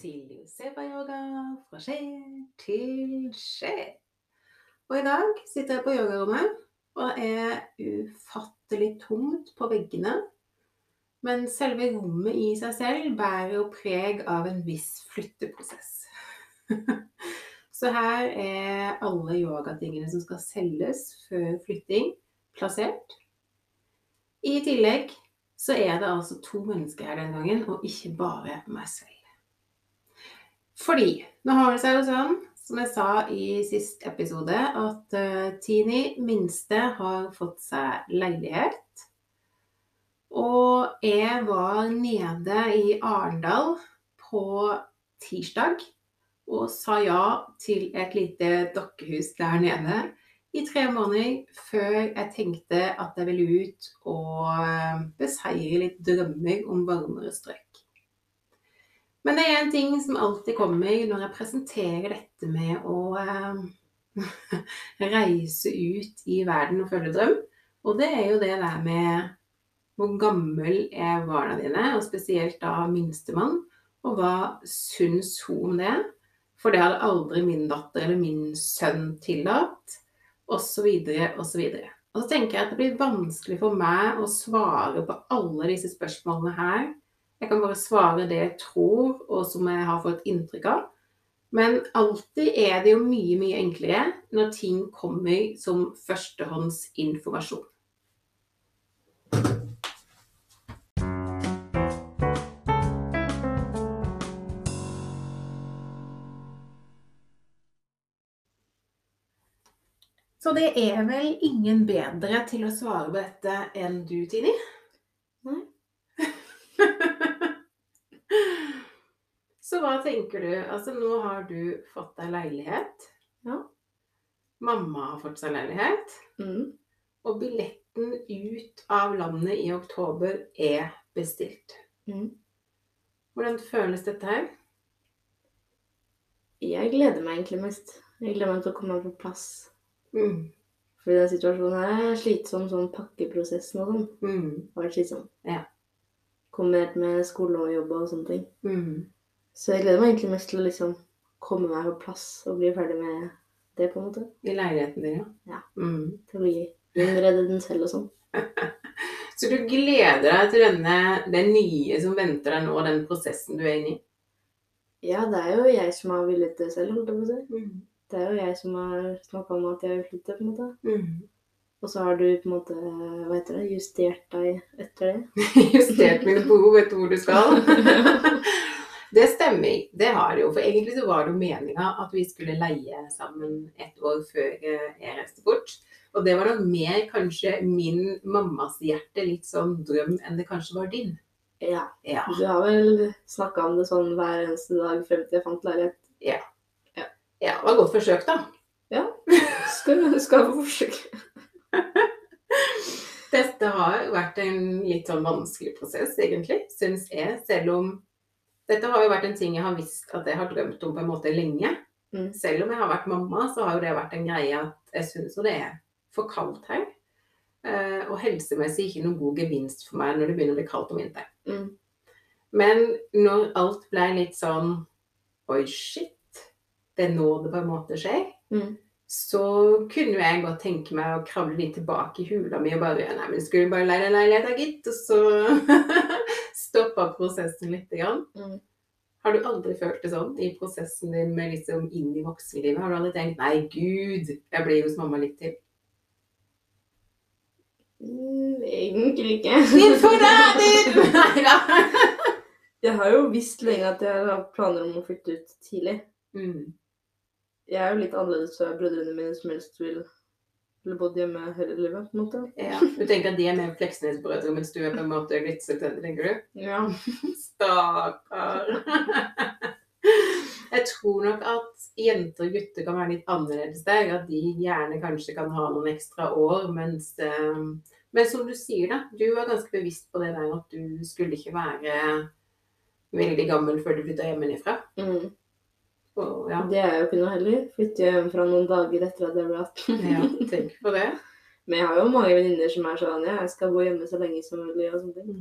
til Josefa-yoga fra skje til skje. Og i dag sitter jeg på yogarommet, og er ufattelig tomt på veggene. Men selve rommet i seg selv bærer jo preg av en viss flytteprosess. Så her er alle yogatingene som skal selges før flytting, plassert. I tillegg så er det altså to mennesker her den gangen, og ikke bare meg selv. Fordi nå har det seg jo sånn, som jeg sa i sist episode, at uh, Tini minste har fått seg leilighet. Og jeg var nede i Arendal på tirsdag og sa ja til et lite dokkehus der nede i tre måneder før jeg tenkte at jeg ville ut og eh, beseire litt drømmer om varmere strøk. Men det er en ting som alltid kommer når jeg presenterer dette med å eh, reise ut i verden og følge drøm. Og det er jo det der med hvor gammel er barna dine, og spesielt da minstemann. Og hva syns hun om det? For det hadde aldri min datter eller min sønn tillatt. Så videre. Og så tenker jeg at det blir vanskelig for meg å svare på alle disse spørsmålene her jeg kan bare svare det jeg tror, og som jeg har fått inntrykk av. Men alltid er det jo mye, mye enklere når ting kommer som førstehåndsinformasjon. Så det er vel ingen bedre til å svare på dette enn du, Tini? Nei. Så hva tenker du? Altså, nå har du fått deg leilighet. Ja. Mamma har fått seg leilighet. Mm. Og billetten ut av landet i oktober er bestilt. Mm. Hvordan føles dette her? Jeg gleder meg egentlig mest. Jeg gleder meg til å komme på plass. Mm. Fordi den situasjonen her er slitsom, sånn pakkeprosessen og sånn. Mm. Har vært slitsom. Ja. Kombinert med skole og jobb og sånne ting. Mm. Så jeg gleder meg egentlig mest til å liksom komme meg på plass og bli ferdig med det, på en måte. I leiligheten din, ja. Ja. Mm. Til å bli innrede den selv og sånn. Så du gleder deg til denne, det nye som venter deg nå, den prosessen du er inne i? Ja, det er jo jeg som har villet det selv, holdt jeg på å si. Mm. Det er jo jeg som har snakka om at jeg vil flytte, på en måte. Mm. Og så har du på en måte, hva heter det, justert deg etter det. Justert mine behov etter hvor du skal. Det stemmer, det har det jo. For egentlig så var det jo meninga at vi skulle leie sammen et år før eh, jeg reiste bort. Og det var nok mer kanskje min mammas hjerte litt sånn drøm enn det kanskje var din. Ja. Ja. Du har vel snakka om det sånn hver eneste dag frem til jeg fant leilighet. ja det var godt forsøkt, da. Ja. Skal, skal få forsøke. Dette har vært en litt sånn vanskelig prosess, egentlig, syns jeg. Selv om dette har jo vært en ting jeg har visst at jeg har drømt om på en måte lenge. Mm. Selv om jeg har vært mamma, så har jo det vært en greie at jeg syns jo det er for kaldt her. Eh, og helsemessig ikke noen god gevinst for meg når det begynner å bli kaldt om vinteren. Mm. Men når alt ble litt sånn Oi, shit. Det er nå det på en måte skjer. Mm. Så kunne jeg godt tenke meg å kravle litt tilbake i hula mi og bare Nei, men skulle du bare leie deg leilighet, da, gitt? Og så stoppa prosessen litt. Grann. Mm. Har du aldri følt det sånn i prosessen din med liksom inn i voksenlivet? Har du aldri tenkt Nei, gud, jeg blir hos mamma litt til? Mm, egentlig ikke. Din forræder! Nei da. Jeg har jo visst lenge at jeg har planer om å flytte ut tidlig. Mm. Jeg er jo litt annerledes fra brødrene mine som helst vil ville bodd hjemme hele livet, på en måte. Ja. Du tenker at de er mer Fleksnes-brødre, mens du er på en måte litt selvstendig, tenker du? Ja. Stakkar. Jeg tror nok at jenter og gutter kan være litt annerledes der. At de gjerne kanskje kan ha noen ekstra år. Mens, eh, men som du sier, da. Du var ganske bevisst på det der at du skulle ikke være veldig gammel før du flytta hjemmefra. Mm. Og, ja. Det er jo ikke noe heller. Flytte hjemmefra noen dager etter at jeg ble 18. ja, tenk på det. Men jeg har jo mange venninner som er sånn ja, jeg skal bo hjemme så lenge som mulig og sånne ting.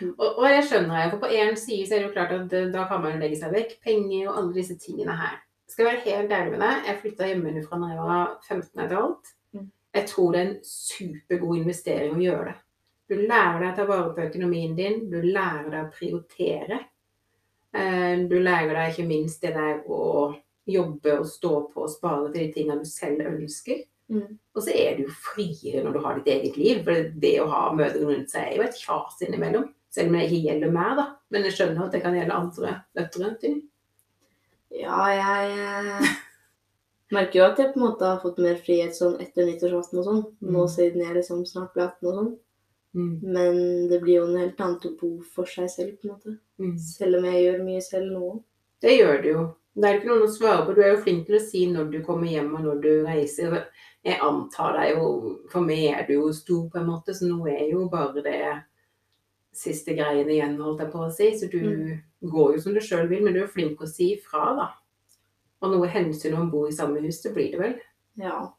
Mm. Og, og jeg skjønner jeg, for på én side så er det jo klart at da kan man legge seg vekk penger og alle disse tingene her. Skal jeg være helt ærlig med deg, jeg flytta hjemmefra da jeg var 15 et halvt. Mm. Jeg tror det er en supergod investering å gjøre det. Du lærer deg å ta vare på økonomien din, du lærer deg å prioritere. Eh, Du lærer deg ikke minst det der å jobbe og stå på og spare til de tingene du selv ønsker. Mm. Og så er du jo friere når du har ditt eget liv. For det å ha mødre rundt seg er jo et kjas innimellom. Selv om det ikke gjelder meg, da. Men jeg skjønner at det kan gjelde andre døtre. Ting. Ja, jeg eh, merker jo at jeg på en måte har fått mer frihet sånn etter nyttårsaften og sånn. Nå Mm. siden jeg liksom snart blir 18 og sånn. Mm. Men det blir jo noe helt annet å bo for seg selv, på en måte. Mm. Selv om jeg gjør mye selv nå. Det gjør du jo. Det er ikke noen å svare på. Du er jo flink til å si når du kommer hjem og når du reiser. Jeg antar deg jo For meg er du jo stor, på en måte, så nå er jo bare det siste greiene igjen, holdt jeg på å si. Så du Mm. går jo som du sjøl vil, men du er flink å si ifra, da. Og noe hensyn om bor i samme hus, det blir det vel? Ja.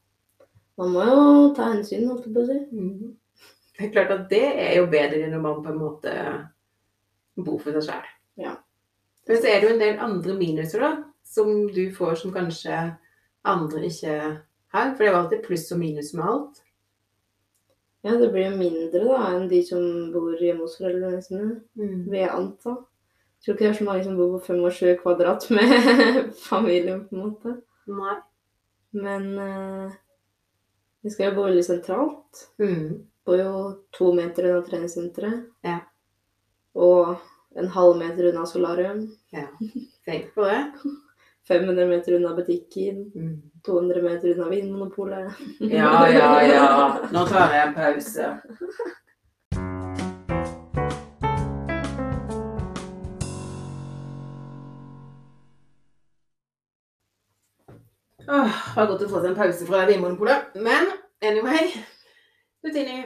Man må jo ta hensyn, holdt jeg på å si. Mhm. Det er klart at det er jo bedre når man på en måte bor for seg sjøl. Ja. Men så er det jo en del andre minuser, da, som du får som kanskje andre ikke har. For det er jo alltid pluss og minus med alt. Ja, det blir jo mindre da enn de som bor hjemme hos foreldrene sine, Mm. vil jeg anta. Jeg tror ikke det er så mange som bor på 25 kvadrat med familien, på en måte. Nei. Men uh, vi skal jo bo veldig sentralt. Mm. Bor jo to meter unna treningssenteret. Ja. Og en halv meter unna solarium. Ja. Tenk på det. 500 meter unna butikken. Mm. 200 meter unna Vinmonopolet. Ja, ja, ja. Nå tar jeg en pause. Åh, det var godt å få seg en pause fra Vinmonopolet. Men anyway Du, Tini,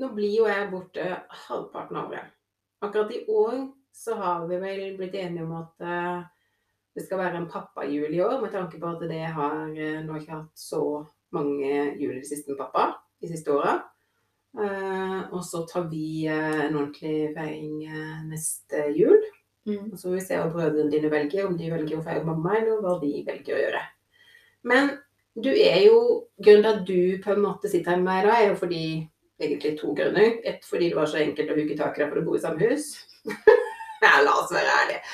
nå blir jo jeg borte halvparten av året. Akkurat i år så har vi vel blitt enige om at eh, det skal være en pappajul i år, med tanke på at det har eh, nå ikke hatt så mange jul i det siste med pappa de siste åra. Eh, og så tar vi en ordentlig feiring neste jul. Mm. Og så får vi se hva brødrene dine velger, om de velger å feire mamma, eller hva de velger å gjøre. Men du er jo Grunnen til at du på en måte sitter her med meg i dag, er jo fordi Egentlig to grunner. Ett fordi det var så enkelt å hugge tak i for å bo i samme hus. ja, la oss være ærlige.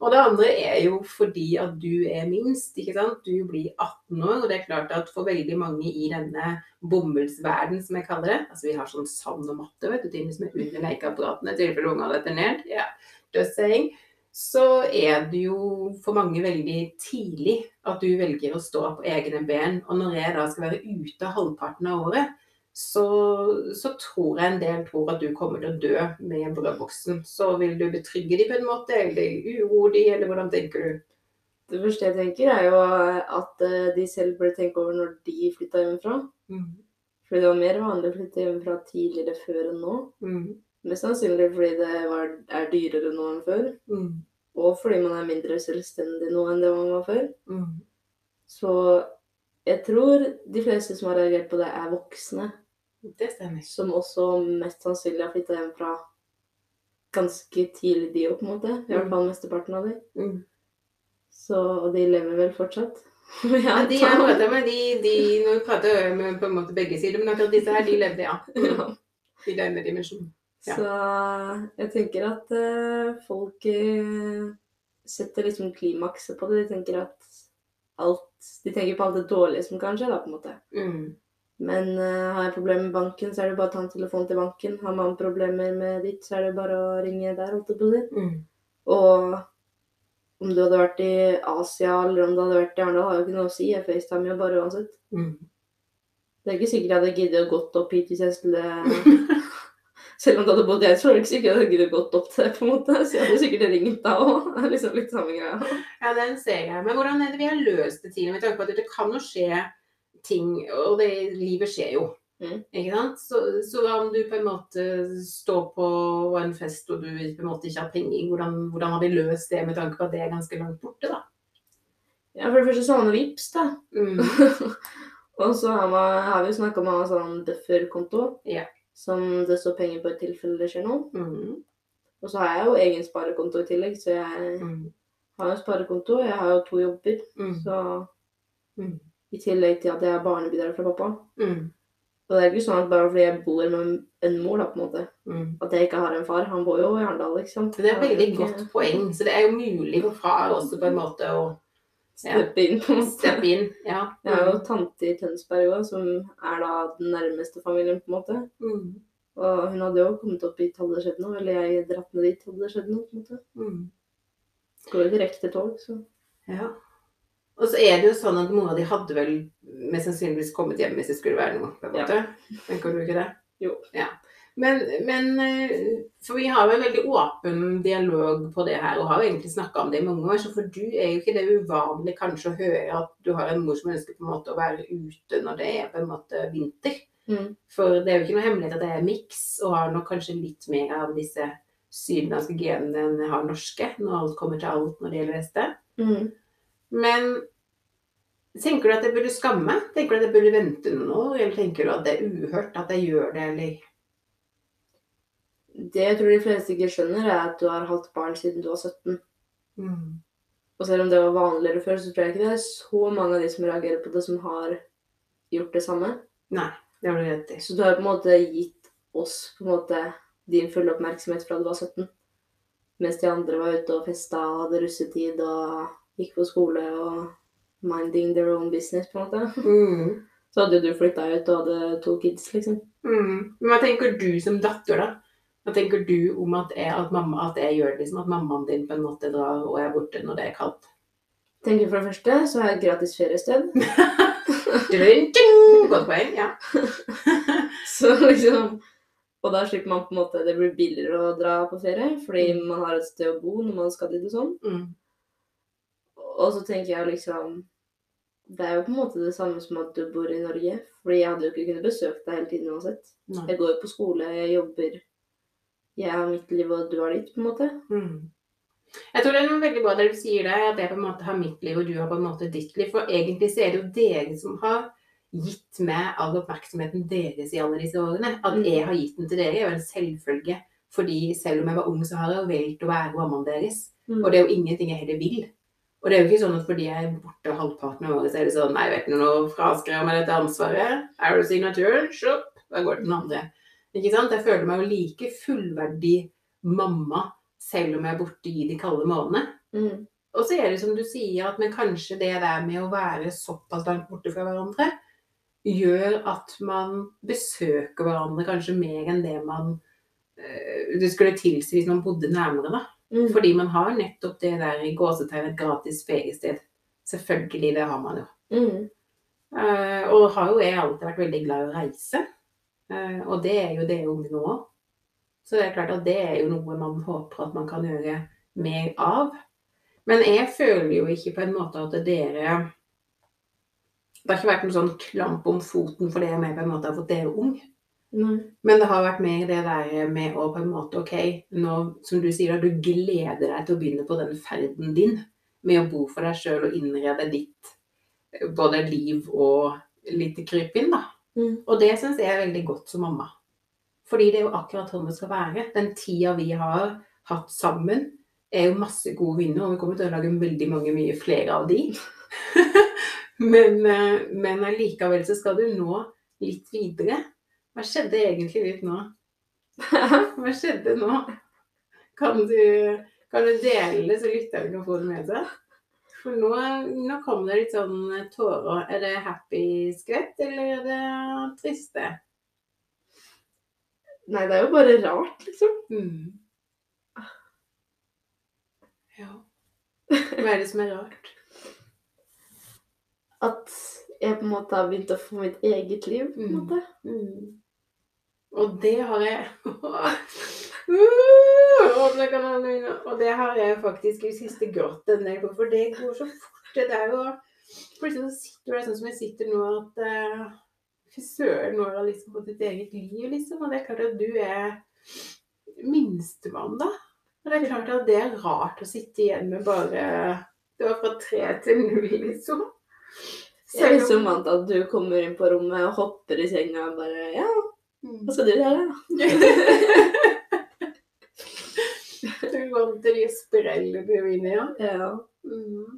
Og det andre er jo fordi at du er minst, ikke sant. Du blir 18 år, og det er klart at for veldig mange i denne bomullsverden, som jeg kaller det Altså vi har sånn sand og matte, vet du, Tine, som er under lekeapparatene i tilfelle ungene detter ned. Ja, just saying. Så er det jo for mange veldig tidlig at du velger å stå på egne ben. Og når jeg da skal være ute halvparten av året, så, så tror jeg en del tror at du kommer til å dø med brødboksen. Så vil du betrygge dem på en måte, eller uroe dem, eller hvordan tenker du? Det første jeg tenker, er jo at eh, de selv burde tenke over når de flytta hjemmefra. Mm. Fordi det var mer vanlig å flytte hjemmefra tidligere før enn nå. Mm. Mest sannsynlig fordi det var, er dyrere nå enn før. Mm. Og fordi man er mindre selvstendig nå enn det man var før. Mm. Så jeg tror de fleste som har reagert på det, er voksne. Det stemmer. Som også mest sannsynlig har flytta fra ganske tidlig, de òg, på en måte. I hvert fall mesteparten av de. Mm. Så, og de lever vel fortsatt. Ja, de jeg prater med, de, de Nå prater jeg med på en måte begge sider, men akkurat disse her, de levde, ja. Ja. I denne dimensjonen. Ja. Så jeg tenker at uh, folk uh, setter liksom klimakset på det. De tenker at alt De tenker på alt det dårlige som kan skje, da, på en måte. Mm. Men uh, har jeg problemer med banken, så er det bare å ta en telefon til banken. Har man problemer med ditt, så er det bare å ringe der, holdt jeg på å si. Mm. Og om du hadde vært i Asia eller om du hadde vært i Arendal, har jo ikke noe å si. Jeg facetimer jo bare uansett. Mm. Det er ikke sikkert jeg hadde giddet å gått opp hit hvis jeg skulle Selv om du hadde bodd i Eidsvoll, er det ikke sikkert jeg hadde giddet gått opp til det, på en måte. Så jeg hadde sikkert ringt da òg. Det liksom litt samme greia. Ja, den ser jeg. Men hvordan er det vi har løst det tidligere? Med tanke på at det kan jo skje ting, og det, livet skjer jo. Mm. Ikke sant? Så, så om du på en måte står på en fest og du på en måte ikke har penger, hvordan, hvordan har vi løst det med tanke på at det er ganske langt borte, da? Ja, for det første så har man VIPs da. Mm. Og så har, man, har vi jo snakka om å ha sånn bufferkonto. Ja. Som det står penger på i tilfelle det skjer noe. Mm. Og så har jeg jo egen sparekonto i tillegg, så jeg Mm. har jo sparekonto. Jeg har jo to jobber, Mm. så Mm. I tillegg til at jeg er barnebidrag fra pappa. Mm. Og det er ikke sånn at bare fordi jeg bor med en mor, da, på en måte, Mm. at jeg ikke har en far. Han bor jo i Arendal, ikke sant. Det er et veldig godt poeng. Så det er jo mulig for far også på en måte å ja, steppe inn, på en måte. steppe inn. Ja. Jeg har jo tante i Tønsberg òg, som er da den nærmeste familien, på en måte. Mm. Og hun hadde jo kommet opp hit hadde det skjedd noe, eller jeg dratt ned dit hadde det skjedd noe. på en måte. Mm. Går jo direkte tog, så Ja. Og så er det jo sånn at mora di hadde vel mest sannsynligvis kommet hjem hvis det skulle være noe. på en Ja. måte. Tenker du ikke det? Jo. Ja. Men, men eh, For vi har jo en veldig åpen dialog på det her, og har jo egentlig snakka om det i mange år. Så for du er jo ikke det uvanlig kanskje å høre at du har en mor som ønsker på en måte å være ute når det er på en måte vinter. mm. For det er jo ikke noe hemmelighet at det er miks, og har nok kanskje litt mer av disse sydlandske genene enn jeg har norske, når alt kommer til alt når det gjelder heste. Mm. Men tenker du at jeg burde skamme? Tenker du at jeg burde vente noen år? Eller tenker du at det er uhørt at jeg gjør det, eller Det jeg tror de fleste ikke skjønner, er at du har hatt barn siden du var 17. Og selv om det var vanligere før, så tror jeg ikke det er så mange av de som reagerer på det, som har gjort det samme. Nei, det har du rett i. Så du har på en måte gitt oss på en måte din fulle oppmerksomhet fra du var 17. Mens de andre var ute og festa og hadde russetid og gikk på skole og minding their own business, på en måte. Mm. Så hadde jo du flytta ut og hadde to kids, liksom. Mm. Men hva tenker du som datter, da? Hva tenker du om at jeg, at mamma, at jeg gjør det, liksom? At mammaen din på en måte drar og er borte når det er kaldt? Tenker For det første så har jeg et gratis feriested. Godt poeng, ja. Så liksom Og da slipper man på en måte Det blir billigere å dra på ferie, fordi man har et sted å bo når man skal dit og sånn. Mm. Og så tenker jeg liksom Det er jo på en måte det samme som at du bor i Norge. Fordi jeg hadde jo ikke kunnet besøkt deg hele tiden uansett. Nei. Jeg går jo på skole, jeg jobber. Jeg har mitt liv, og du har ditt, på en måte. Mm. Jeg tror det er noe veldig bra du sier der, at jeg på en måte har mitt liv, og du har på en måte ditt liv. For egentlig så er det jo dere som har gitt meg all oppmerksomheten deres i alle disse årene. At Mm. jeg har gitt den til dere, er jo en selvfølge. Fordi selv om jeg var ung, så har jeg jo valgt å være mammaen deres. Mm. Og det er jo ingenting jeg heller vil. Og det er jo ikke sånn at fordi jeg er borte halvparten av året, så er det sånn Nei, vet du nå fraskriver jeg meg dette ansvaret. Du signaturen? Sjopp, da går det den andre. Ikke sant? Jeg føler meg jo like fullverdig mamma selv om jeg er borte i de kalde månedene. Mm. Og så er det som du sier, at men kanskje det der med å være såpass langt borte fra hverandre, gjør at man besøker hverandre kanskje mer enn det man eh, det skulle tilsi hvis man bodde nærmere, da. Mm. Fordi man har nettopp det der i gåsetegnet gratis feriested. Selvfølgelig, det har man jo. Mm. Uh, og har jo jeg alltid vært veldig glad i å reise. Uh, og det er jo det unge nå òg. Så det er klart at det er jo noe man håper at man kan gjøre mer av. Men jeg føler jo ikke på en måte at dere Det har ikke vært noen sånn klamp om foten fordi jeg med på en måte har fått dere ung. Nei. Men det har vært mer det der med å på en måte OK, nå som du sier, at du gleder deg til å begynne på den ferden din med å bo for deg sjøl og innrede ditt eh, både liv og lite krypinn, da. Mm. Og det syns jeg er veldig godt som mamma. Fordi det er jo akkurat sånn det skal være. Den tida vi har hatt sammen, er jo masse gode vinner, og vi kommer til å lage veldig mange mye flere av de. men, eh, men allikevel så skal du nå litt videre. Hva skjedde egentlig litt nå? Hva skjedde nå? Kan du, kan du dele så lytterne kan få det med seg? For nå, nå kom det litt sånn tårer. Er det happy skvett, eller er det triste? Nei, det er jo bare rart, liksom. Mm. Ja. Hva er det som er rart? At jeg på en måte har begynt å få mitt eget liv, på en Mm. måte. Mm. Og det har jeg. Og det har jeg faktisk i siste grått en del på, for det går så fort. Det er jo Plutselig så sitter du der sånn som jeg sitter nå, at uh, Fy søren, nå har du liksom fått ditt eget liv, liksom. Og det er klart at du er minstemann, da. Og det er klart at det er rart å sitte igjen med bare Det var fra tre til null, liksom. Jeg er liksom vant til at du kommer inn på rommet og hopper i senga og bare Ja, Mm. hva skal du gjøre, da? du vant til de sprellene i, ja. Ja. Mm.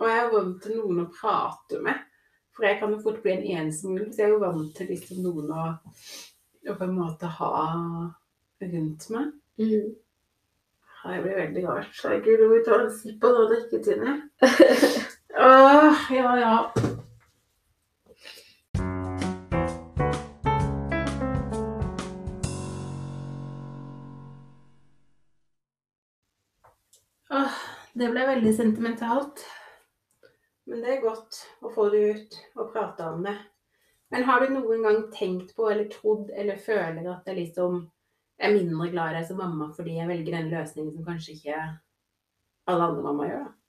Og jeg er vant til noen å prate med. For jeg kan jo fort bli en ensom ulv, så jeg er jo vant til liksom noen å, å på en måte ha rundt meg. Mm. Jeg blir veldig rart. Herregud, du må ta en sipp på noe drikketine. Åh, ja, ja. Åh, det ble veldig sentimentalt. Men det er godt å få det ut og prate om det. Men har du noen gang tenkt på eller trodd eller føler at jeg liksom er mindre glad i deg som mamma fordi jeg velger den løsningen som kanskje ikke alle andre mamma gjør? da?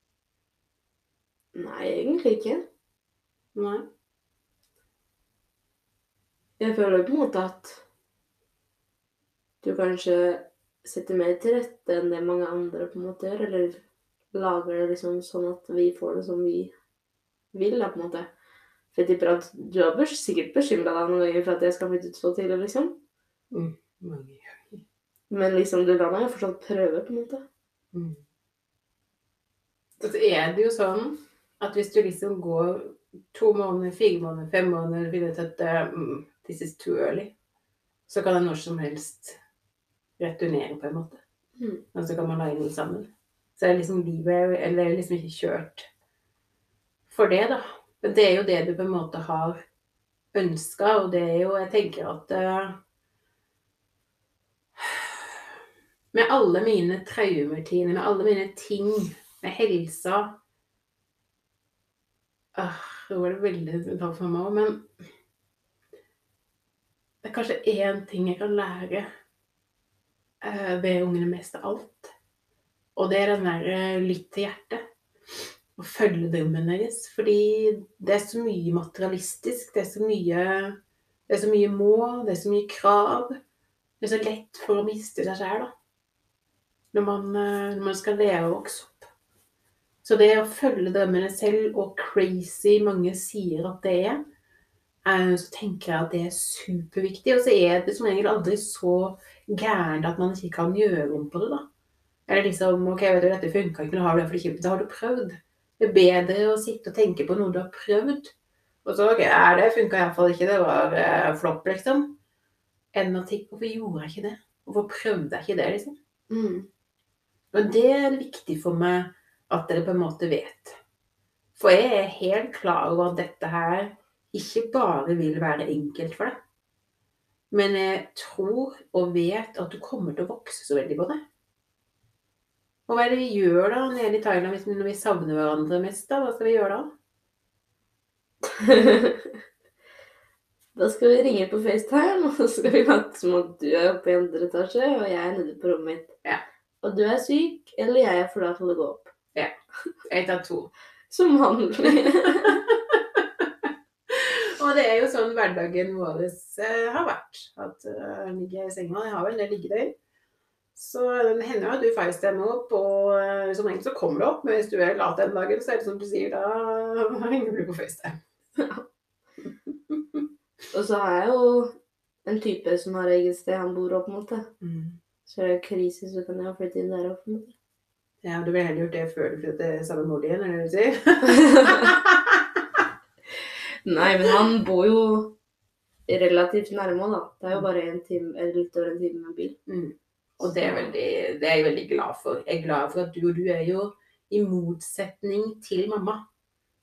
Nei, egentlig ikke. Nei. Jeg føler på en måte at du kanskje setter mer til rette enn det mange andre på en måte gjør, eller lager det liksom sånn at vi får det som vi vil, da, på en måte. For jeg tipper at du har sikkert bekymra deg noen ganger for at jeg skal flytte ut så tidlig, liksom. Mange ganger. Men liksom, du lar meg jo fortsatt prøve, på en måte. Mm. Så er det jo sånn at hvis du liksom går to måneder, fire måneder, fem måneder finner ut at uh, this is too early, så kan det når som helst returnere på en måte. Mm. Og så kan man lage noe sammen. Så er liksom livet Eller er liksom ikke kjørt for det, da. Men det er jo det du på en måte har ønska, og det er jo Jeg tenker at uh, Med alle mine traumer, Tine, med alle mine ting, med helsa ah, Nå var det veldig sentimentalt for meg òg, men det er kanskje én ting jeg kan lære eh, ved ungene mest av alt. Og det er den der lytt til hjertet. Og følge drømmen deres. Fordi det er så mye materialistisk. Det er så mye, det er så mye mål, det er så mye krav. Det er så lett for å miste seg sjæl, da. Når man, eh, når man skal leve og vokse opp. Så det å følge drømmene selv, og crazy mange sier at det er, så tenker jeg at det er superviktig. Og så er det som regel aldri så gærent at man ikke kan gjøre om på det, da. Eller liksom OK, vet du, dette funka ikke, nå har du det for kjipt. Da har du prøvd. Det er bedre å sitte og tenke på noe du har prøvd. Og så OK, ja, det funka iallfall ikke, det var eh, flopp, liksom. Enn å tenke hvorfor gjorde jeg ikke det? Hvorfor prøvde jeg ikke det, liksom? Mm. Og det er viktig for meg at dere på en måte vet. For jeg er helt klar over at dette her ikke bare vil være enkelt for deg. Men jeg tror og vet at du kommer til å vokse så veldig på det. Og hva er det vi gjør da nede i Thailand hvis- når vi savner hverandre mest? da? Hva skal vi gjøre da? da skal vi ringe på FaceTime, og så skal vi late som at du er oppe i andre etasje, og jeg er nede på rommet mitt. Ja. Og du er syk, eller jeg er for deg til å gå opp. Jeg tar to. Som vanlig. Og det er jo sånn hverdagen vår eh, har vært. At uh, ligger i senga. Jeg har vel en del liggedøgn. Så det hender jo at du facetimer opp, og eh, som regel så kommer det opp. Men hvis du er lat den dagen, så er det som du sier, da henger du på FaceTime. og så har jeg jo en type som har eget sted han bor opp, mot. Mm. Så er det krise, så kan jeg flytte inn der opp, mot. Ja, du ville heller gjort det før du flyttet sammen med mor di, er det du sier? Nei, men han bor jo relativt nærme, da. Det er jo bare en time, eller litt over en time med bil. Mm. Og det er, veldig, det er jeg veldig glad for. Jeg er glad for at du og du er jo, i motsetning til mamma,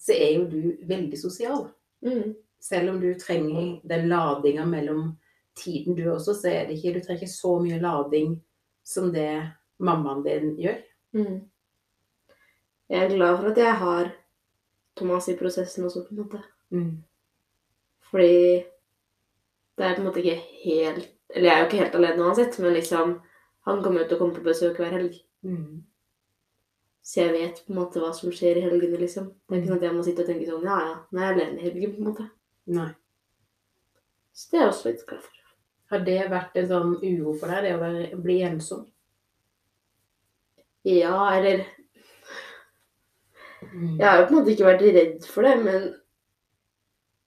så er jo du veldig sosial. Mm. Selv om du trenger den ladinga mellom tiden du også, så er det ikke Du trenger ikke så mye lading som det mammaen din gjør. Mm. Jeg er glad for at jeg har Thomas i prosessen også, på en måte. Fordi det er på en måte ikke helt Eller jeg er jo ikke helt alene uansett, men liksom Han kommer jo til å komme på besøk hver helg. Mm. Så jeg vet på en måte hva som skjer i helgene, liksom. Det er ikke sånn at jeg må sitte og tenke sånn Ja, ja, nå er jeg alene i helgen, på en måte. Nei. Så det er jeg også litt glad for. Har det vært en sånn uro for deg, det å være, bli ensom? Ja, eller Mm. Jeg har jo på en måte ikke vært redd for det, men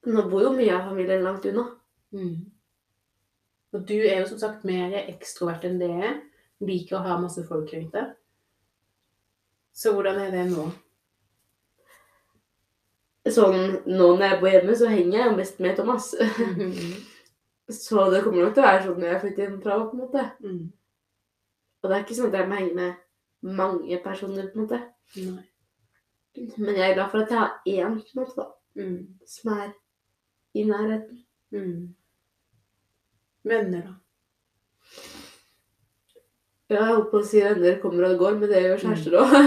nå bor jo mye av familien langt unna. Mm. Og du er jo som sagt mer ekstrovert enn det er. liker å ha masse folk rundt deg. Så hvordan er det nå? Sånn, nå når jeg bor hjemme, så henger jeg jo mest med Thomas. Så det kommer nok til å være sånn når jeg flytter hjemmefra, på en måte. Mm. Og det er ikke sånn at jeg må henge med mange personer, på en måte. Nei. Men jeg er glad for at jeg har én, på en måte, da, Mm. som er i nærheten. Mm. Venner, da? Ja, jeg holdt på å si venner kommer og går, men det gjør kjærester òg.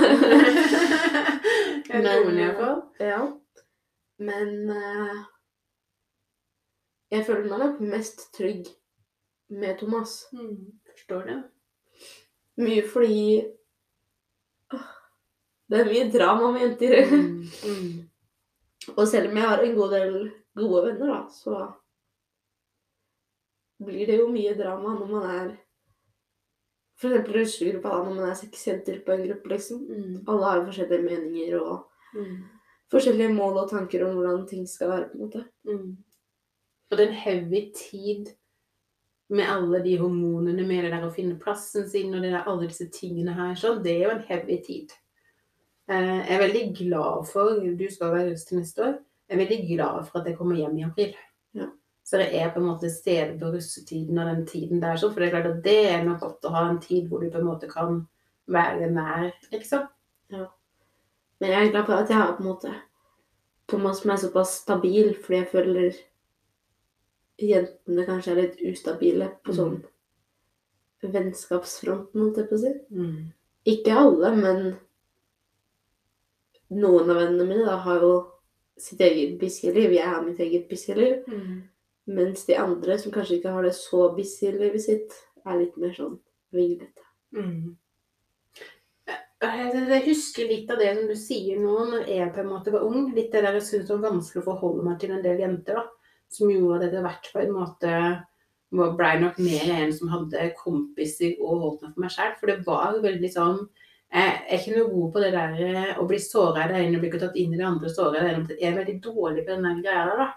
Det iallfall. ja. Men uh, jeg føler meg nok mest trygg med Thomas. Mm. Forstår det. Mye fordi Det er mye drama med jenter. Mm. Mm. Og selv om jeg har en god del gode venner, da, så blir det jo mye drama når man er eksempel russegruppa, da, når man er seks jenter på en gruppe, liksom. Mm. Alle har forskjellige meninger og Mm. forskjellige mål og tanker om hvordan ting skal være, på en måte. Mm. Og det er en heavy tid med alle de hormonene med det der å finne plassen sin og det der, alle disse tingene her. Sånn, det er jo en heavy tid. Eh, Jeg er veldig glad for Du skal være russ til neste år. Jeg er veldig glad for at jeg kommer hjem i april. Ja. Så det er på en måte stedet på russetiden og den tiden der. Så for det er klart at det er nok godt å ha en tid hvor du på en måte kan være nær, liksom. Men jeg er glad for at jeg har på en måte Thomas som er såpass stabil, fordi jeg føler jentene kanskje er litt ustabile på sånn vennskapsfronten, holdt jeg på å si. Ikke alle, men noen av vennene mine da, har jo sitt eget busy-liv. Jeg har mitt eget busy-liv. Mens de andre, som kanskje ikke har det så busy livet sitt, er litt mer sånn vinglete. Mm. Jeg, jeg husker litt av det som du sier nå, når jeg på en måte var ung. Litt det der jeg syntes var vanskelig å forholde meg til en del jenter, da. Som gjorde at etter hvert på en måte var- blei nok mer en som hadde kompiser og holdt meg for meg sjæl. For det var veldig sånn Jeg er ikke noe god på det der eh, å bli såra i det ene og bli tatt inn i det andre såra i det ene. Jeg er veldig dårlig på den greia der, da.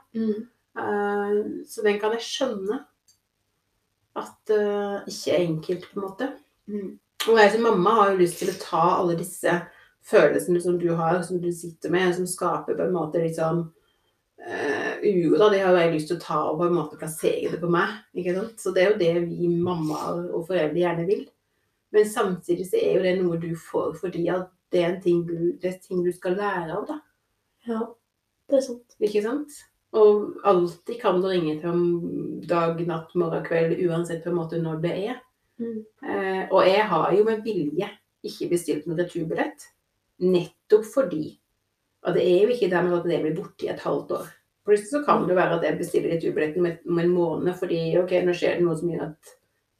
Uh, så den kan jeg skjønne. At uh, ikke er enkelt, på en måte. Mm. Og jeg som mamma har jo lyst til å ta alle disse følelsene som du har, som du sitter med, som skaper på en måte sånn uh, uro. da, De har jo jeg lyst til å ta og på en måte plassere det på meg. ikke sant? Så det er jo det vi mammaer og foreldre gjerne vil. Men samtidig så er jo det noe du får fordi at det er en ting du, det er ting du skal lære av, da. Ja, det er sant. Ikke sant? Og alltid kan du ringe til om dag, natt, morgen, kveld, uansett på en måte når det er. Mm. Eh, og jeg har jo med vilje ikke bestilt noen returbillett. Nettopp fordi Og det er jo ikke dermed at det blir borte i et halvt år. Plutselig så kan det være at jeg bestiller returbilletten om en måned fordi ok, nå skjer det noe som gjør at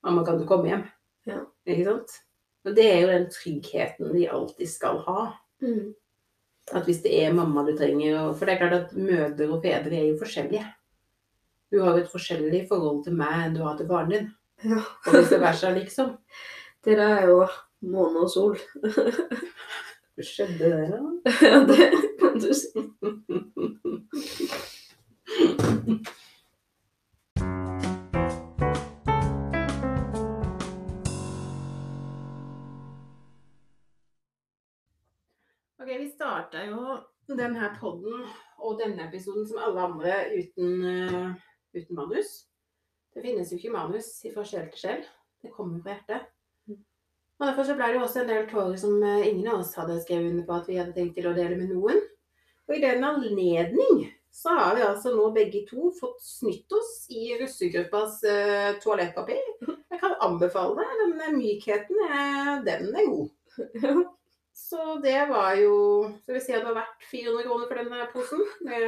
mamma kan du komme hjem. Ja. Ikke sant? Og det er jo den tryggheten vi alltid skal ha. Mm. At hvis det er mamma du trenger For det er klart at mødre og fedre er jo forskjellige. Du har jo et forskjellig forhold til meg enn du har til faren din. Ja. Og vice versa, liksom. Dere er jo måne og sol. Hva skjedde der, da? Ja, det kan du si. Starta jo denne podden og denne episoden som alle andre uten, eh, uten manus. Det finnes jo ikke manus fra sjel til sjel. Det kommer på hjertet. Og Derfor så ble det jo også en del tårer som eh, ingen av oss hadde skrevet under på at vi hadde tenkt til å dele med noen. Og i den anledning så har vi altså nå begge to fått snytt oss i russegruppas uh, toalettpapir. Jeg kan anbefale det. Den mykheten, er, den er god. Så det var jo Skal vi si at det var verdt 400 kroner for den posen? Det,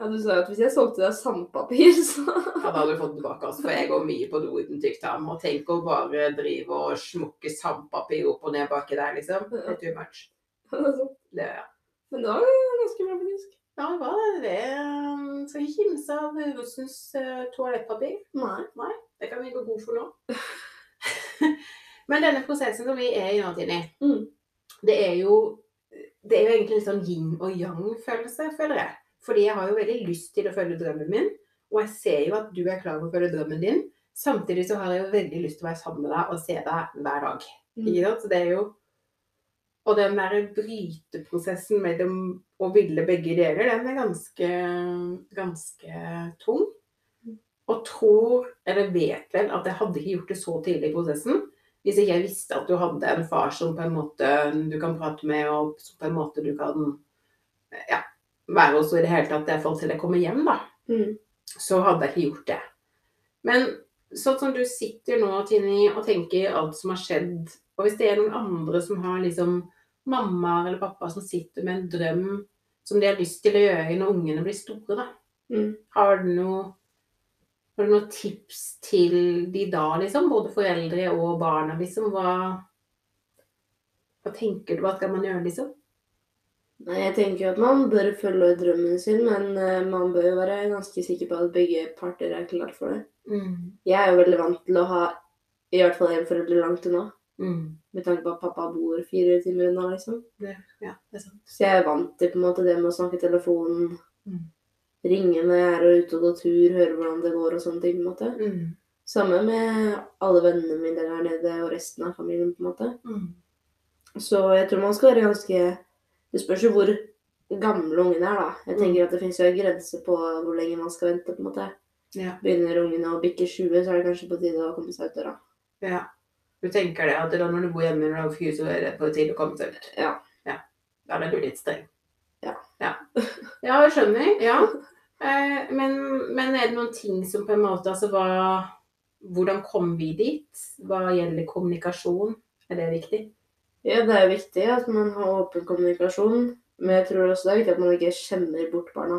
Ja, du sa jo at hvis jeg solgte deg sandpapir, så ja, da hadde du fått tilbake. Altså, for jeg går mye på do uten tykktarm. Og tenk å bare drive og smukke sandpapir opp og ned baki der, liksom. Det er too much. Det, ja. Men det var ganske bra, faktisk. ja, det var det. det. Skal ikke kimse av russens eh, toalettpapir. Nei. Det kan vi gå god for nå. Men denne prosessen som vi er i nå, Tini, Mm. det er jo det er jo egentlig litt sånn yin og yang-følelse, føler jeg. Fordi jeg har jo veldig lyst til å følge drømmen min, og jeg ser jo at du er klar for å følge drømmen din. samtidig så har jeg jo veldig lyst til å være sammen med deg og se deg hver dag. Mm. Så det er jo Og den der bryteprosessen mellom å ville begge deler, den er ganske, ganske tung. Og tror, eller vet vel, at jeg hadde ikke gjort det så tidlig i prosessen hvis ikke jeg visste at du hadde en far som på en måte du kan prate med, og som på en måte du kan ja, være hos i det hele tatt, i hvert fall til jeg kommer hjem, da. Mm. Så hadde jeg ikke gjort det. Men sånn som du sitter nå, Tini, og tenker alt som har skjedd, og hvis det er noen andre som har liksom mamma eller pappa som sitter med en drøm som de har lyst til å gjøre når ungene blir store, da. Mm. Har du noe har du noen tips til de da, liksom? Både foreldre og barna, liksom? Hva, hva tenker du? Hva skal man gjøre, liksom? Nei, jeg tenker jo at man bør følge drømmen sin, men eh, man bør jo være ganske sikker på at begge parter er klar for det. Mm. Jeg er jo veldig vant til å ha i hvert fall en forelder langt unna. Mm. Med tanke på at pappa bor fire timer unna, liksom. Det, ja, det er sant. Så jeg er vant til på en måte det med å snakke i telefonen, Mm. Ringe når jeg er ute og går tur, høre hvordan det går og sånne ting. på en måte. Mm. Samme med alle vennene mine der nede og resten av familien. på en måte. Mm. Så jeg tror man skal være ganske Det spørs jo hvor gamle ungene er, da. Jeg tenker at det finnes jo en grense på hvor lenge man skal vente. på en måte. Ja. Begynner ungene å bikke 20, så er det kanskje på tide å komme seg ut døra. ja. Du tenker det at når du bor hjemme når du er fyr, så er det på tide å komme seg ut? Ja. ja. Da er du litt streng? Ja. Ja, ja jeg skjønner. Ja. Eh, men, men er det noen ting som på en måte Altså hva Hvordan kom vi dit? Hva gjelder kommunikasjon? Er det viktig? Ja, det er viktig at man har åpen kommunikasjon, men jeg tror også det er viktig at man ikke skjemmer bort barna.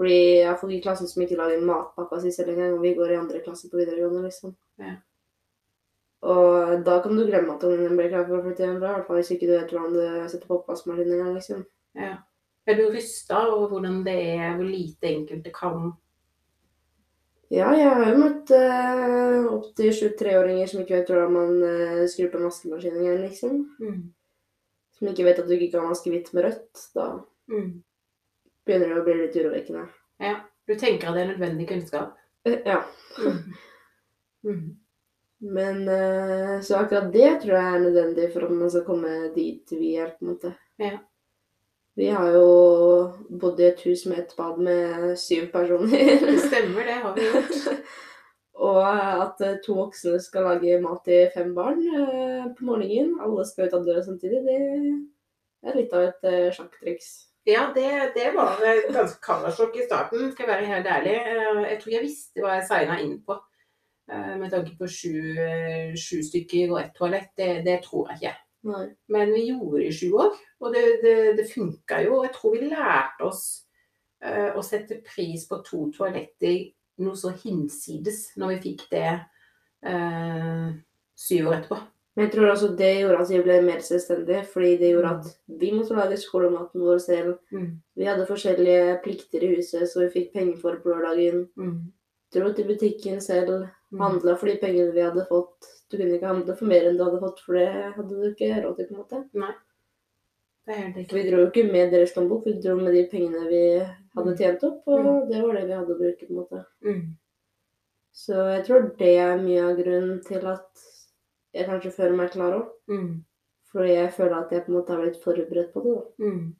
Fordi jeg har folk i klassen som ikke lager matpakka si selv engang, og vi går i andre klasse på videregående, liksom. Ja. Og da kan du glemme at ungen din blir klar for å flytte hjemmefra, i hvert fall hvis ikke du vet hvordan du setter på oppvaskmaskinen engang, liksom. Ja. Er du rysta over hvordan det er, hvor lite enkelte kan Ja, jeg har jo møtt uh, opptil 23-åringer som ikke vet hvordan man uh, skrur på en vaskemaskin engang, liksom. mm. Som ikke vet at du ikke kan vaske hvitt med rødt. Da Mm. begynner det å bli litt urovekkende. Ja. Du tenker at det er nødvendig kunnskap? Uh, Ja. Mm. Mm. Men uh, så akkurat det tror jeg er nødvendig for at man skal komme dit vi er, på en måte. Ja. Vi har jo bodd i et hus med et bad med syv personer. Det stemmer, det har vi gjort. Og at eh, to voksne skal lage mat til fem barn eh, på morgenen. Alle skal ut av døra samtidig. Det er litt av et eh, sjakktriks. Ja, det, det var ganske kammersjokk i starten, skal jeg være helt ærlig. Jeg tror jeg visste hva jeg signa inn på. Med tanke på sju, sju stykker og ett toalett, det, det tror jeg ikke. Nei. Men vi gjorde i sju år, og det, det, det funka jo. Jeg tror vi lærte oss uh, å sette pris på to toaletter noe så hinsides når vi fikk det uh, syv år etterpå. Men jeg tror også det gjorde at vi ble mer selvstendige, fordi det gjorde at vi måtte lage skolematen vår selv. Mm. Vi hadde forskjellige plikter i huset, så vi fikk penger for på lørdagen. Mm. Dro til butikken selv. Handla for de pengene vi hadde fått. Du kunne ikke handle for mer enn du hadde fått, for det hadde du ikke råd til. på en måte. Nei. Det er helt ikke. riktig. vi dro jo ikke med deres lommebok, vi dro med de pengene vi hadde tjent opp, og Mm. det var det vi hadde å bruke. på en måte. Mm. Så jeg tror det er mye av grunnen til at jeg kanskje føler meg klar òg. Mm. Fordi jeg føler at jeg på en måte har blitt forberedt på det. da. Mm.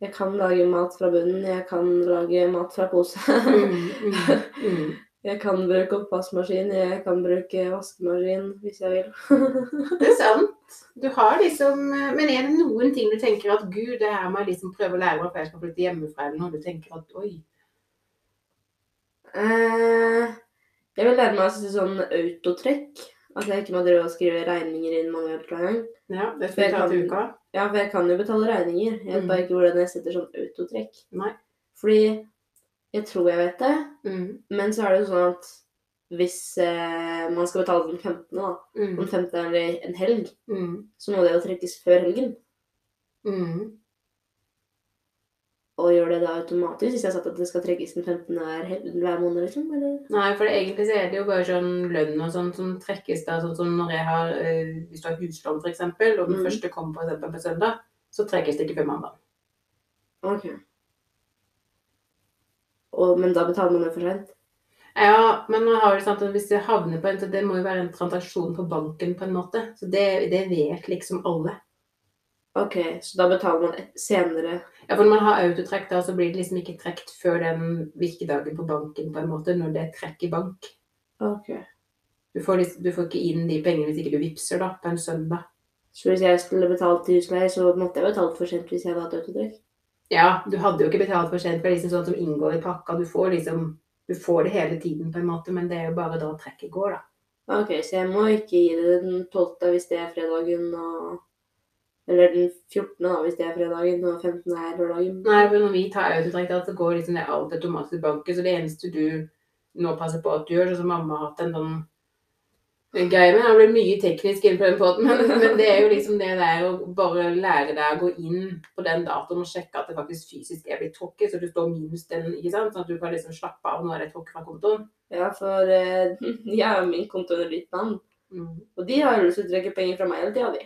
Jeg kan lage mat fra bunnen, jeg kan lage mat fra pose. Mm. Mm. Mm. Jeg kan bruke oppvaskmaskin, jeg kan bruke vaskemaskin hvis jeg vil. Det er sant. Du har liksom Men er det noen ting du tenker at gud, det her må jeg liksom prøve å lære meg før jeg skal flytte hjemmefra, eller noe du tenker at oi Eh, jeg vil lære meg å si sånn autotrekk. At jeg ikke må drive og skrive regninger inn manuelt hver gang. Ja, det skal ta til uka. Ja, for jeg kan jo betale regninger. Jeg vet Mm. bare ikke hvordan jeg setter sånn autotrekk. Nei. Fordi jeg tror jeg vet det, Mm. men så er det jo sånn at hvis eh, man skal betale den 15., da, Mm. den 15. er en helg, Mm. så må det jo trekkes før helgen. Mm. Og gjør det da automatisk hvis jeg har sagt at det skal trekkes den 15. hver, hver måned, liksom? Eller? Nei, for det, egentlig så er det jo bare sånn lønn og sånn som trekkes da, sånn som når jeg har øh, Hvis du har huslån, eksempel, og den Mm. første kommer på, på søndag, så trekkes det ikke før mandag. Ok. Og, men da betaler man jo for sent. Ja, men at hvis det havner på en Det må jo være en transaksjon på banken på en måte. Så det, det vet liksom alle. Ok, så da betaler man senere Ja, for når man har autotrekk, da, så blir det liksom ikke trukket før den virkedagen på banken, på en måte, når det er trekk i bank. Ok. Du får, liksom, du får ikke inn de pengene hvis ikke du vippser da, på en søndag. Så hvis jeg skulle betalt husleie, så måtte jeg betalt for sent hvis jeg hadde hatt autotrekk? Ja, du hadde jo ikke betalt for sent, for det liksom sånn som inngår i pakka. Du får liksom du får det hele tiden, på en måte, men det er jo bare da trekket går, da. Ok, så jeg må ikke gi det den 12. hvis det er fredagen, og Eller den 14. da, hvis det er fredagen, og 15. er lørdagen. Nei, for når vi tar autotrekk, så går liksom det alt automatisk i banken, så det eneste du nå passer på at du gjør, sånn som mamma har hatt en sånn med, det blir mye teknisk inn på den poden, men, men det er jo liksom det der å bare lære deg å gå inn på den datoen og sjekke at det faktisk fysisk er blitt tråkket, så du står minus den, ikke sant, sånn at du kan liksom slappe av når det er tråkket fra kontoen. Ja, for eh, jeg har min konto under ditt navn, Mm. og de har jo lyst til å trekke penger fra meg hele tida, de.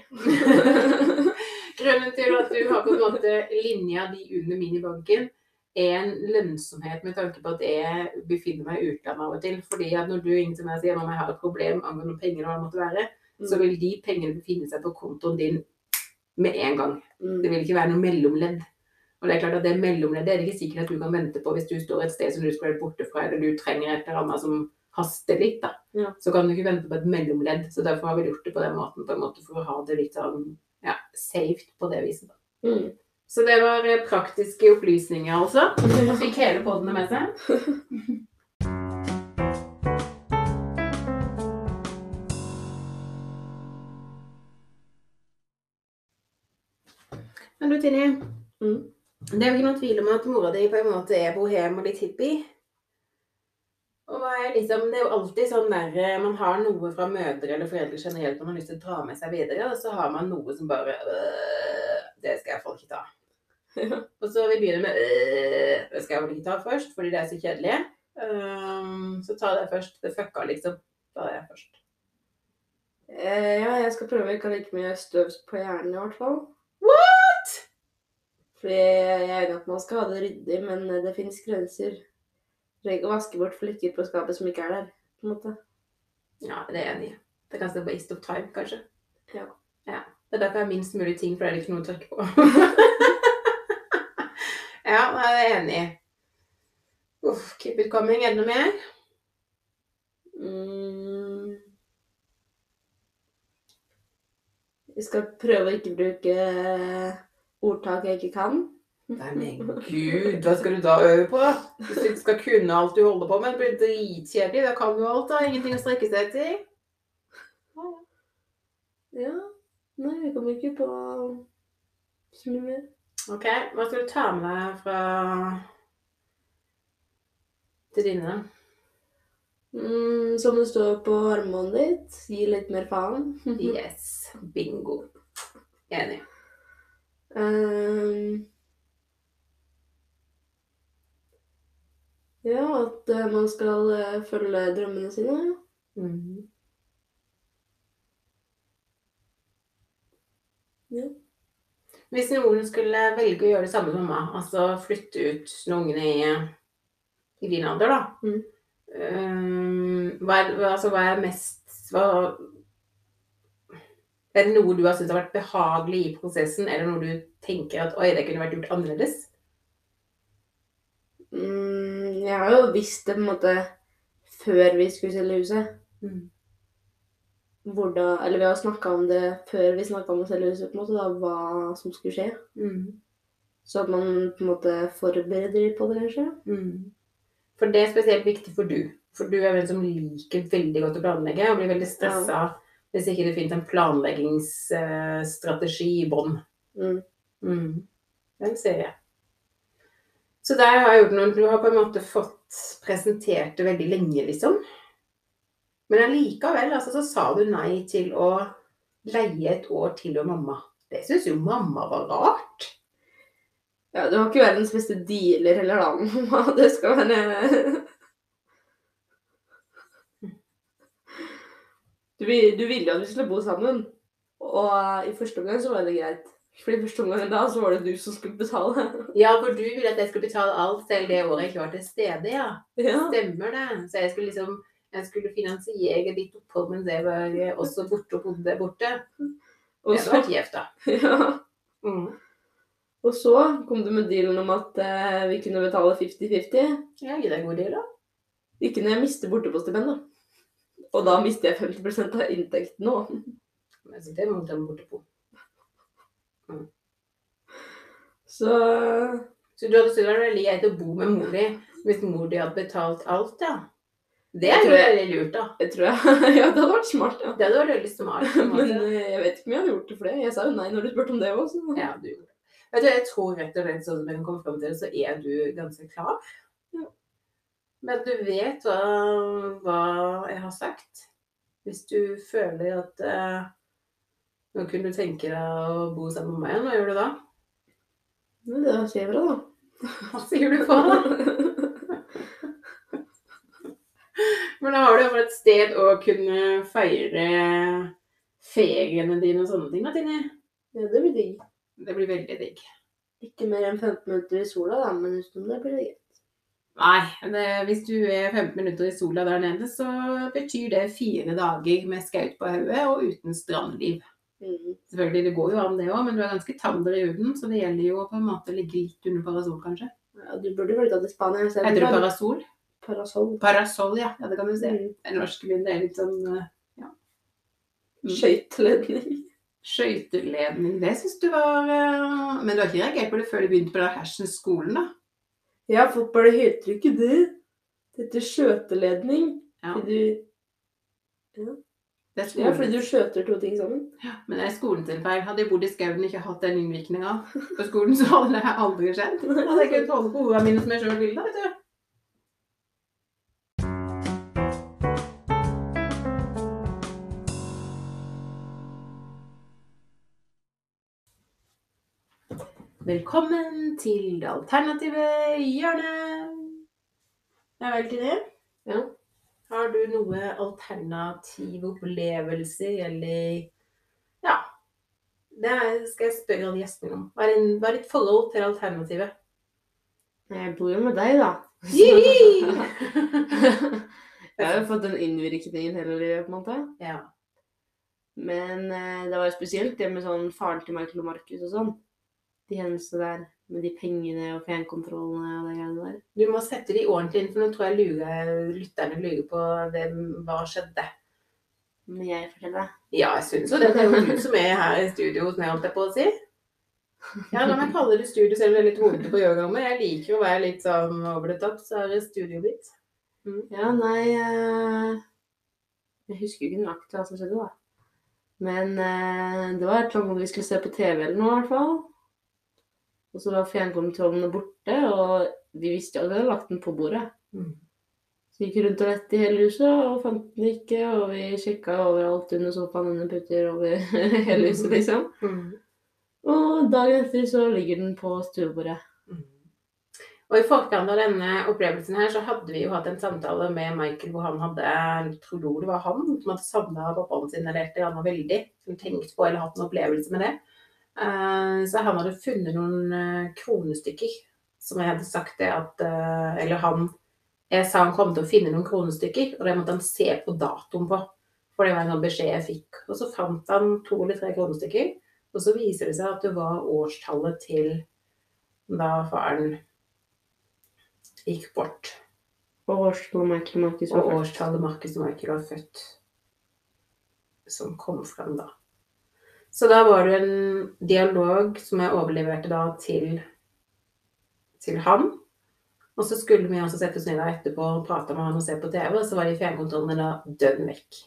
Grunnen til at du har på en måte linja de under min i banken, er en lønnsomhet med tanke på at jeg befinner meg i utlandet av og til. Fordi at når du ringer til meg og sier at jeg har et problem angående penger, og hva det måtte være, så vil de pengene befinne seg på kontoen din med en gang. Mm. Det vil ikke være noe mellomledd. Og det er klart at det mellomleddet er det ikke sikkert at du kan vente på hvis du står et sted som du skal være borte fra, eller du trenger et eller annet som haster litt, da. Ja. Så kan du ikke vente på et mellomledd. Så derfor har vi gjort det på den måten, på en måte for å ha det litt sånn ja, safe på det viset. da. Mm. Så det var eh, praktiske opplysninger, altså. Fikk hele podene med seg. Men du, Tinni. Mm. Det er jo ikke noen tvil om at mora di på en måte er bohem og litt hippie. Og liksom, Det er jo alltid sånn der eh, man har noe fra mødre eller foreldre generelt man har lyst til å dra med seg videre, og så har man noe som bare øh, Det skal jeg iallfall ikke ta. Og så vi begynner med øh, Det skal jeg vel ikke ta først, fordi det er så kjedelig. Um, så ta det først. Det fucka, liksom. Ta det først. Eh, ja, jeg skal prøve ikke å ha like mye støv på hjernen i hvert fall. What?! Fordi jeg er enig at man skal ha det ryddig, men det finnes grenser. Trenger ikke å vaske bort flekker på skapet som ikke er der. på en måte. Ja, det er jeg enig i. Det er kanskje waste of time, kanskje. Ja. ja. Det er derfor jeg har minst mulig ting, for det er ikke noe å tørke på. ja, jeg er enig. Uff, keep it coming. Er det noe mer? Mm. Jeg skal prøve å ikke bruke ordtak jeg ikke kan. Nei, men gud, hva skal du da øve på? Hvis du ikke skal kunne alt du holder på med, det blir dritkjedelig. Da kan du alt, da. Ingenting å strekke seg etter. Ja. Nei, jeg kommer ikke på så mye mer. Ok, hva skal du ta med deg fra til dine? Mm, som det står på armbåndet ditt, gi litt mer faen. Yes. Bingo. Enig. Um, ja, at eh, man skal eh, følge drømmene sine. Mhm. Ja. Hvis noen skulle velge å gjøre det samme som meg, altså flytte ut når ungene er i din alder, da Mm. um, hva, er, altså, hva er mest hva, Er det noe du har syntes har vært behagelig i prosessen, eller noe du tenker at oi, det kunne vært gjort annerledes? Mm, jeg har jo visst det på en måte før vi skulle selge huset. Mm. Hvordan, eller vi har snakka om det før vi snakka om å selge huset, på en måte, da, hva som skulle skje. Mm. Så at man på en måte forbereder på det, kanskje. Mm. For det er spesielt viktig for du. For du er en som liker veldig godt å planlegge, og blir veldig stressa hvis ikke det finnes en planleggingsstrategi i bånn. Mm. Mm. Den ser jeg. Så der har jeg gjort noe. Du har på en måte fått presentert det veldig lenge, liksom. Men allikevel altså, så sa du nei til å leie et år til og mamma. Det syns jo mamma var rart. Ja, du var ikke verdens beste dealer heller, da. mamma. Det skal være Du, du ville at vi skulle bo sammen. Og i første omgang så var det greit. For i første omgang da, så var det du som skulle betale. Ja, for du ville at jeg skulle betale alt selv det året jeg ikke var til stede, ja. Ja. Stemmer det. Så jeg skulle liksom jeg skulle finansiere ditt opphold men det var eh, også borte og bodde borte. Og Det hadde vært gjevt, da. ja. Mm. og så kom du med dealen om at eh, vi kunne betale 50-50. Ja, gi deg en god deal, da. Ikke når jeg mister bortepostipend, da. Og da mister jeg 50% av inntekten òg. Men så det må du ta borte på. Så Så du hadde syntes det var veldig greit å bo med mor di hvis mor di hadde betalt alt, ja? Det er jo veldig lurt, da. jeg tror jeg Ja, det hadde vært smart, ja. Det hadde vært veldig smart. Men eh, jeg vet ikke om jeg hadde gjort det for det. Jeg sa jo nei når du spurte om det òg, Ja, du gjorde det. Vet du, jeg tror rett og slett sånn som jeg kan komme frem til, så er du ganske klar. Ja. Men du vet hva, hva jeg har sagt. Hvis du føler at eh, nå kunne du tenke deg å bo sammen med meg, hva gjør du da? Men det er skjevere, da. Hva sier du på da? Men da har du iallfall et sted å kunne feire feriene dine og sånne ting, da, Tine. Ja, det blir digg. Det blir veldig digg. Ikke mer enn 15 minutter i sola, da, men utenom det blir det greit. Nei, det, hvis du er 15 minutter i sola der nede, så betyr det fire dager med skaut på hodet og uten strandliv. Mm. Selvfølgelig, det går jo an det òg, men du er ganske tander i huden, så det gjelder jo på en måte å ligge litt under parasol, kanskje. Ja, du burde flytta til Spania. Heter det burde- parasol? Parasoll. Parasoll, ja. ja. Det kan du si. Mm. Det norske min det er litt sånn eh, ja. Mm. Skøyteledning. Skøyteledning, det syns du var eh, Men du har ikke reagert på det før du begynte på den hersens skolen, da? Ja, fotball det heter jo ikke det. Det heter skjøteledning. Ja, Fordi du, det er ja, fordi du skjøter to ting sammen. Ja, Men det er skolen sin feil. Hadde jeg bodd i skauen og ikke hatt den innvirkninga på skolen, så hadde det aldri skjedd. Hadde jeg kunnet holde på ordene mine som jeg sjøl ville, vet du. Velkommen til det alternative hjørnet. Ja vel, Tine. Ja. Har du noe alternative opplevelser, eller Ja. Det skal jeg spørre alle gjestene om. Hva er, hva er ditt forhold til alternativet? Jeg bor jo med deg, da. Jeg har jo fått den innvirkningen hele livet, på en måte. ja. Men eh, det var spesielt det med sånn faren til Michael og Markus og sånn. De hendelsene der med de pengene og fjernkontrollene og de greiene der. Du må sette de ordentlig inn, for nå tror jeg lurer, lytterne lurer på hvem, hva skjedde. Men jeg forteller deg. Ja, jeg syns jo det. Det er jo du som er her i studio hos meg, holdt jeg på å si. Ja, la meg kalle det studio, selv om det er litt vondt på yogarommet. Jeg liker å være litt sånn over the top, så er det studioet mitt. Ja, nei eh, Jeg husker jo ikke nøyaktig hva som skjedde, da. Men eh, det var et eller annet vi skulle se på TV eller noe, i hvert fall. Og så var fjernkontrollene borte, og vi visste jo at vi hadde lagt den på bordet. Mm. Så vi gikk rundt og lette i hele huset og fant den ikke, og vi sjekka overalt under sofaen, under putter, over hele huset, liksom. Mm. Og dagen etter så ligger den på stuebordet. Mm. Og i forkant av denne opplevelsen her, så hadde vi jo hatt en samtale med Michael hvor han hadde, jeg tror det var han, som hadde savna pappaen sin eller et eller annet veldig, som tenkte på eller hatt en opplevelse med det. Eh, Så han hadde funnet noen eh, kronestykker som jeg hadde sagt det at eh, Eller han Jeg sa han kom til å finne noen kronestykker, og det måtte han se på datoen på. For det var en sånn beskjed jeg fikk. Og så fant han to eller tre kronestykker, og så viser det seg at det var årstallet til da faren gikk bort. Og årstallet Marcus var født. Som kom frem da. Så da var det en dialog som jeg overleverte da til, til han. Og så skulle vi også sette oss ned etterpå og prate med han og se på TV, og så var de fjernkontrollene dønn vekk.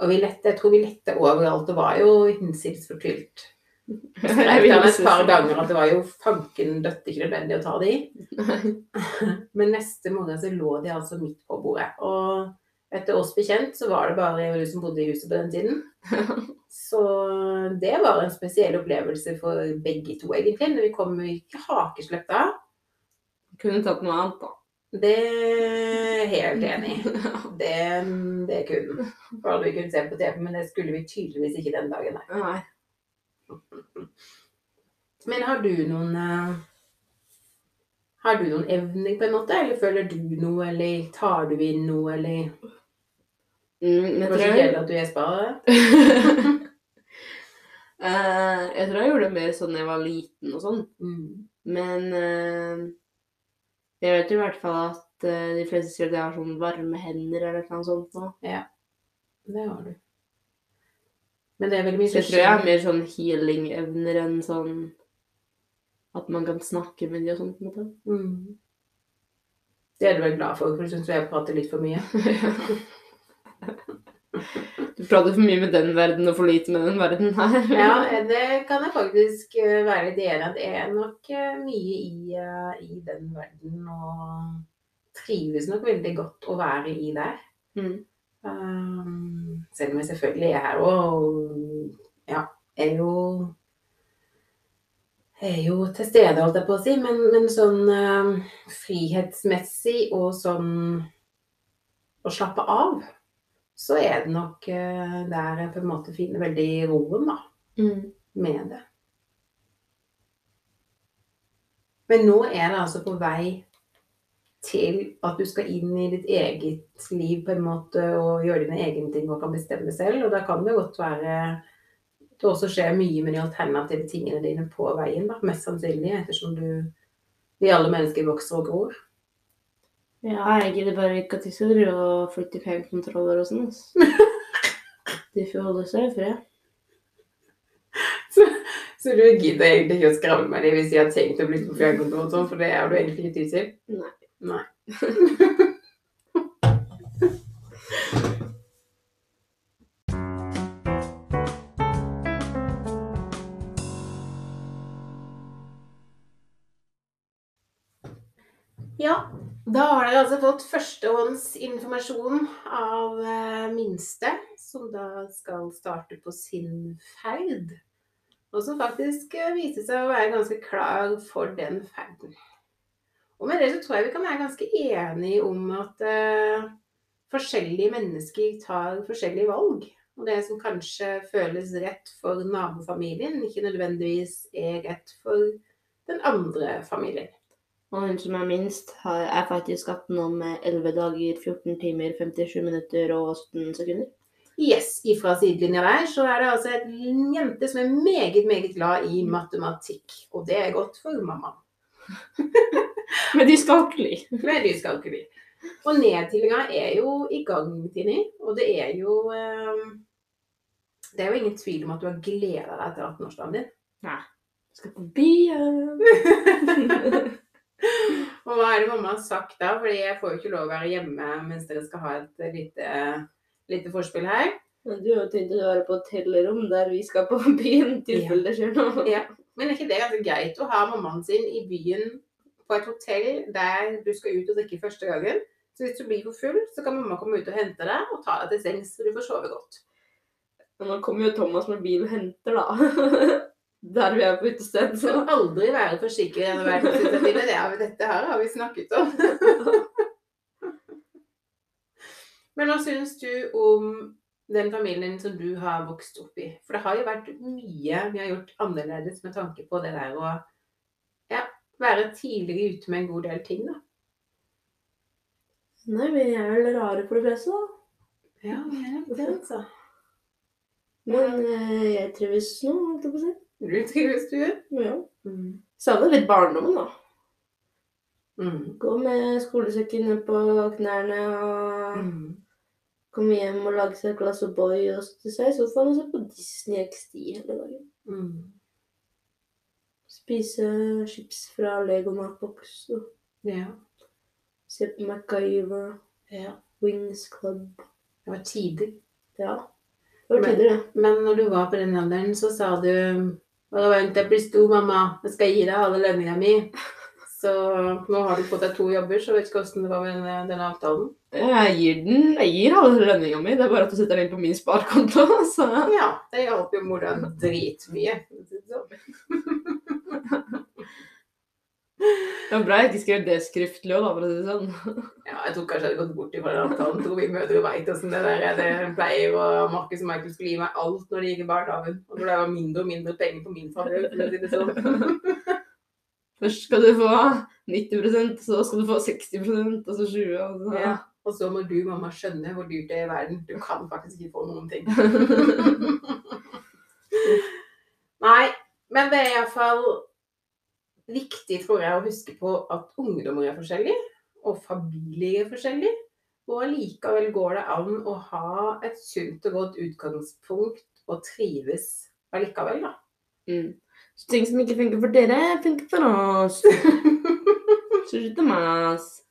Og vi lette, jeg tror vi lette overalt. Det var jo hinsides fortvilt. Jeg til et par ganger at det var jo fanken døtte ikke nødvendig å ta de. Men neste morgen så lå de altså midt på bordet. Og etter oss bekjent så var det bare du som bodde i huset på den tiden. Så det var en spesiell opplevelse for begge to, egentlig. Når vi kom ikke hakesleppa. Kunne tatt noe annet, da. Det er helt enig i. Det, det kunne For vi kunne se på TV, men det skulle vi tydeligvis ikke den dagen. Nei. Nei. Men har du noen eh, Har du noen evner, på en måte? Eller føler du noe, eller tar du inn noe, eller Mm, Det jeg, kjedelig at du gjespa. Eh, jeg tror jeg gjorde det mer sånn da jeg var liten og sånn. Mm. Men uh, jeg vet jo i hvert fall at uh, de fleste sier at jeg har sånn varme hender eller noe sånt nå. Det har du. Men det er veldig mye jeg tror jeg har mer sånn healing-evner enn sånn at man kan snakke med de og sånt. på mm. Det er du vel glad for, for du syns jeg prater litt for mye. Prater for mye med den verden og for lite med den verden her. Ja, det kan jeg faktisk eh, være litt enig i. Det er nok eh, mye i, eh, i den verden, og trives nok veldig godt å være i der. Mm. Um, selv om jeg selvfølgelig er her òg. ja, er jo er jo til stede, holdt jeg på å si, men, men sånn uh, frihetsmessig og sånn å slappe av, så er det nok eh, der jeg på en måte finner veldig roen, da Mm. med det. Men nå er det altså på vei til at du skal inn i ditt eget liv på en måte og gjøre dine egne ting og kan bestemme selv. Og da kan det godt være det også skjer mye med de alternative tingene dine på veien, da, mest sannsynlig, ettersom du Vi alle mennesker vokser og gror. Ja, jeg gidder bare ikke at de skal drive og flytte fjernkontroller og sånn. ass. De får holde seg i fred. Så du gidder egentlig ikke å skravle med dem hvis de har tenkt å bli på fjernkontor og sånn, for det er du egentlig ikke tid til? Nei. Nei. Ja, da har dere altså fått førstehåndsinformasjon av eh, minste, som da skal starte på sin ferd. Og som faktisk viste viser seg å være ganske klar for den ferden. Og med det så tror jeg vi kan være ganske enige om at uh, forskjellige mennesker tar forskjellige valg. Og det som kanskje føles rett for nabofamilien, ikke nødvendigvis er rett for den andre familien. Og hun som er minst, har, er faktisk 18 år med 11 dager, 14 timer, 57 minutter og 17 sekunder. Yes, ifra sidelinja der så er det altså en jente som er meget, meget glad i matematikk. Og det er godt for mamma. Men de skal ikke bli. Men de skal ikke bli. Og nedtillinga er jo i gang, Tini. Og det er jo eh, Det er jo ingen tvil om at du har gleda deg til 18-årsdagen din. Skal på byen. Og hva er det mamma har sagt da? Fordi jeg får jo ikke lov å være hjemme mens dere skal ha et lite, lite forspill her. Men Du har jo tenkt å være på hotellrom der vi skal på byen, i tilfelle det skjer noe. Ja. Men er ikke det ganske greit å ha mammaen sin i byen på et hotell der du skal ut og drikke første gangen? Så hvis du blir for full, så kan mamma komme ut og hente deg og ta deg til sengs, så du får sove godt. Men nå kommer jo Thomas med bil og henter, da. Der vi er på utested, så skal aldri være for sikker i denne verden. Det har vi, dette her har vi snakket om. Men hva syns du om den familien som du har vokst opp i? For det har jo vært mye vi har gjort annerledes med tanke på det der å ja, være tidligere ute med en god del ting, da. Nei, vi er vel rare for det fleste, da. Ja, det er det, altså. Men eh, jeg trives nå, holdt jeg på å si. Du? Ja. Mm. Savner litt barndommen, da. Mm. Gå med skolesekken ned på knærne og Mm. komme hjem og lage seg et glass O'boy og sette seg i sofaen og se på Disney XD hele dagen. Mm. Spise chips fra Lego Matbox Ja. se på MacGyver, ja. Wings Club. Det var tider. Ja. Det var Men- tider, det. Men når du var på den alderen, så sa du Bare vent, jeg blir stor, mamma. Jeg skal gi deg halve lønninga mi. Så nå har du fått deg to jobber, så vet ikke hvordan det var med denne, denne, avtalen. Jeg gir den Jeg gir halve lønninga mi. Det er bare at du setter den inn på min sparekonto. Så Ja, det hjalp jo dritmye. det. Var bra jeg ikke skrev det skriftlig òg, for å si det sånn. Ja, jeg tror kanskje jeg hadde gått bort fra den avtalen. Tror vi mødre veit åssen det der er. Det pleier og Markus og Michael skulle gi meg alt når de gikk i barnehagen. Og når det var mindre og mindre penger på min favør. for å si det sånn. Først skal du få 90% så skal du få 60% og så 20 og så. Ja. Og så må du, mamma, skjønne hvor dyrt det er i verden. Du kan faktisk ikke få noen ting. Nei, men det er iallfall viktig, tror jeg, å huske på at ungdommer er forskjellige, og familier er forskjellige. Og allikevel går det an å ha et sunt og godt utgangspunkt og trives allikevel, da. Mm. Så ting som ikke funker for dere, funker for oss. Slutt å mase.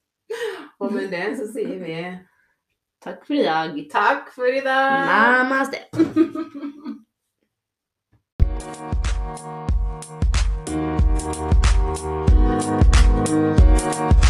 Og med det så sier vi takk for i dag. Takk for i dag. Namaste. Thank Thank you.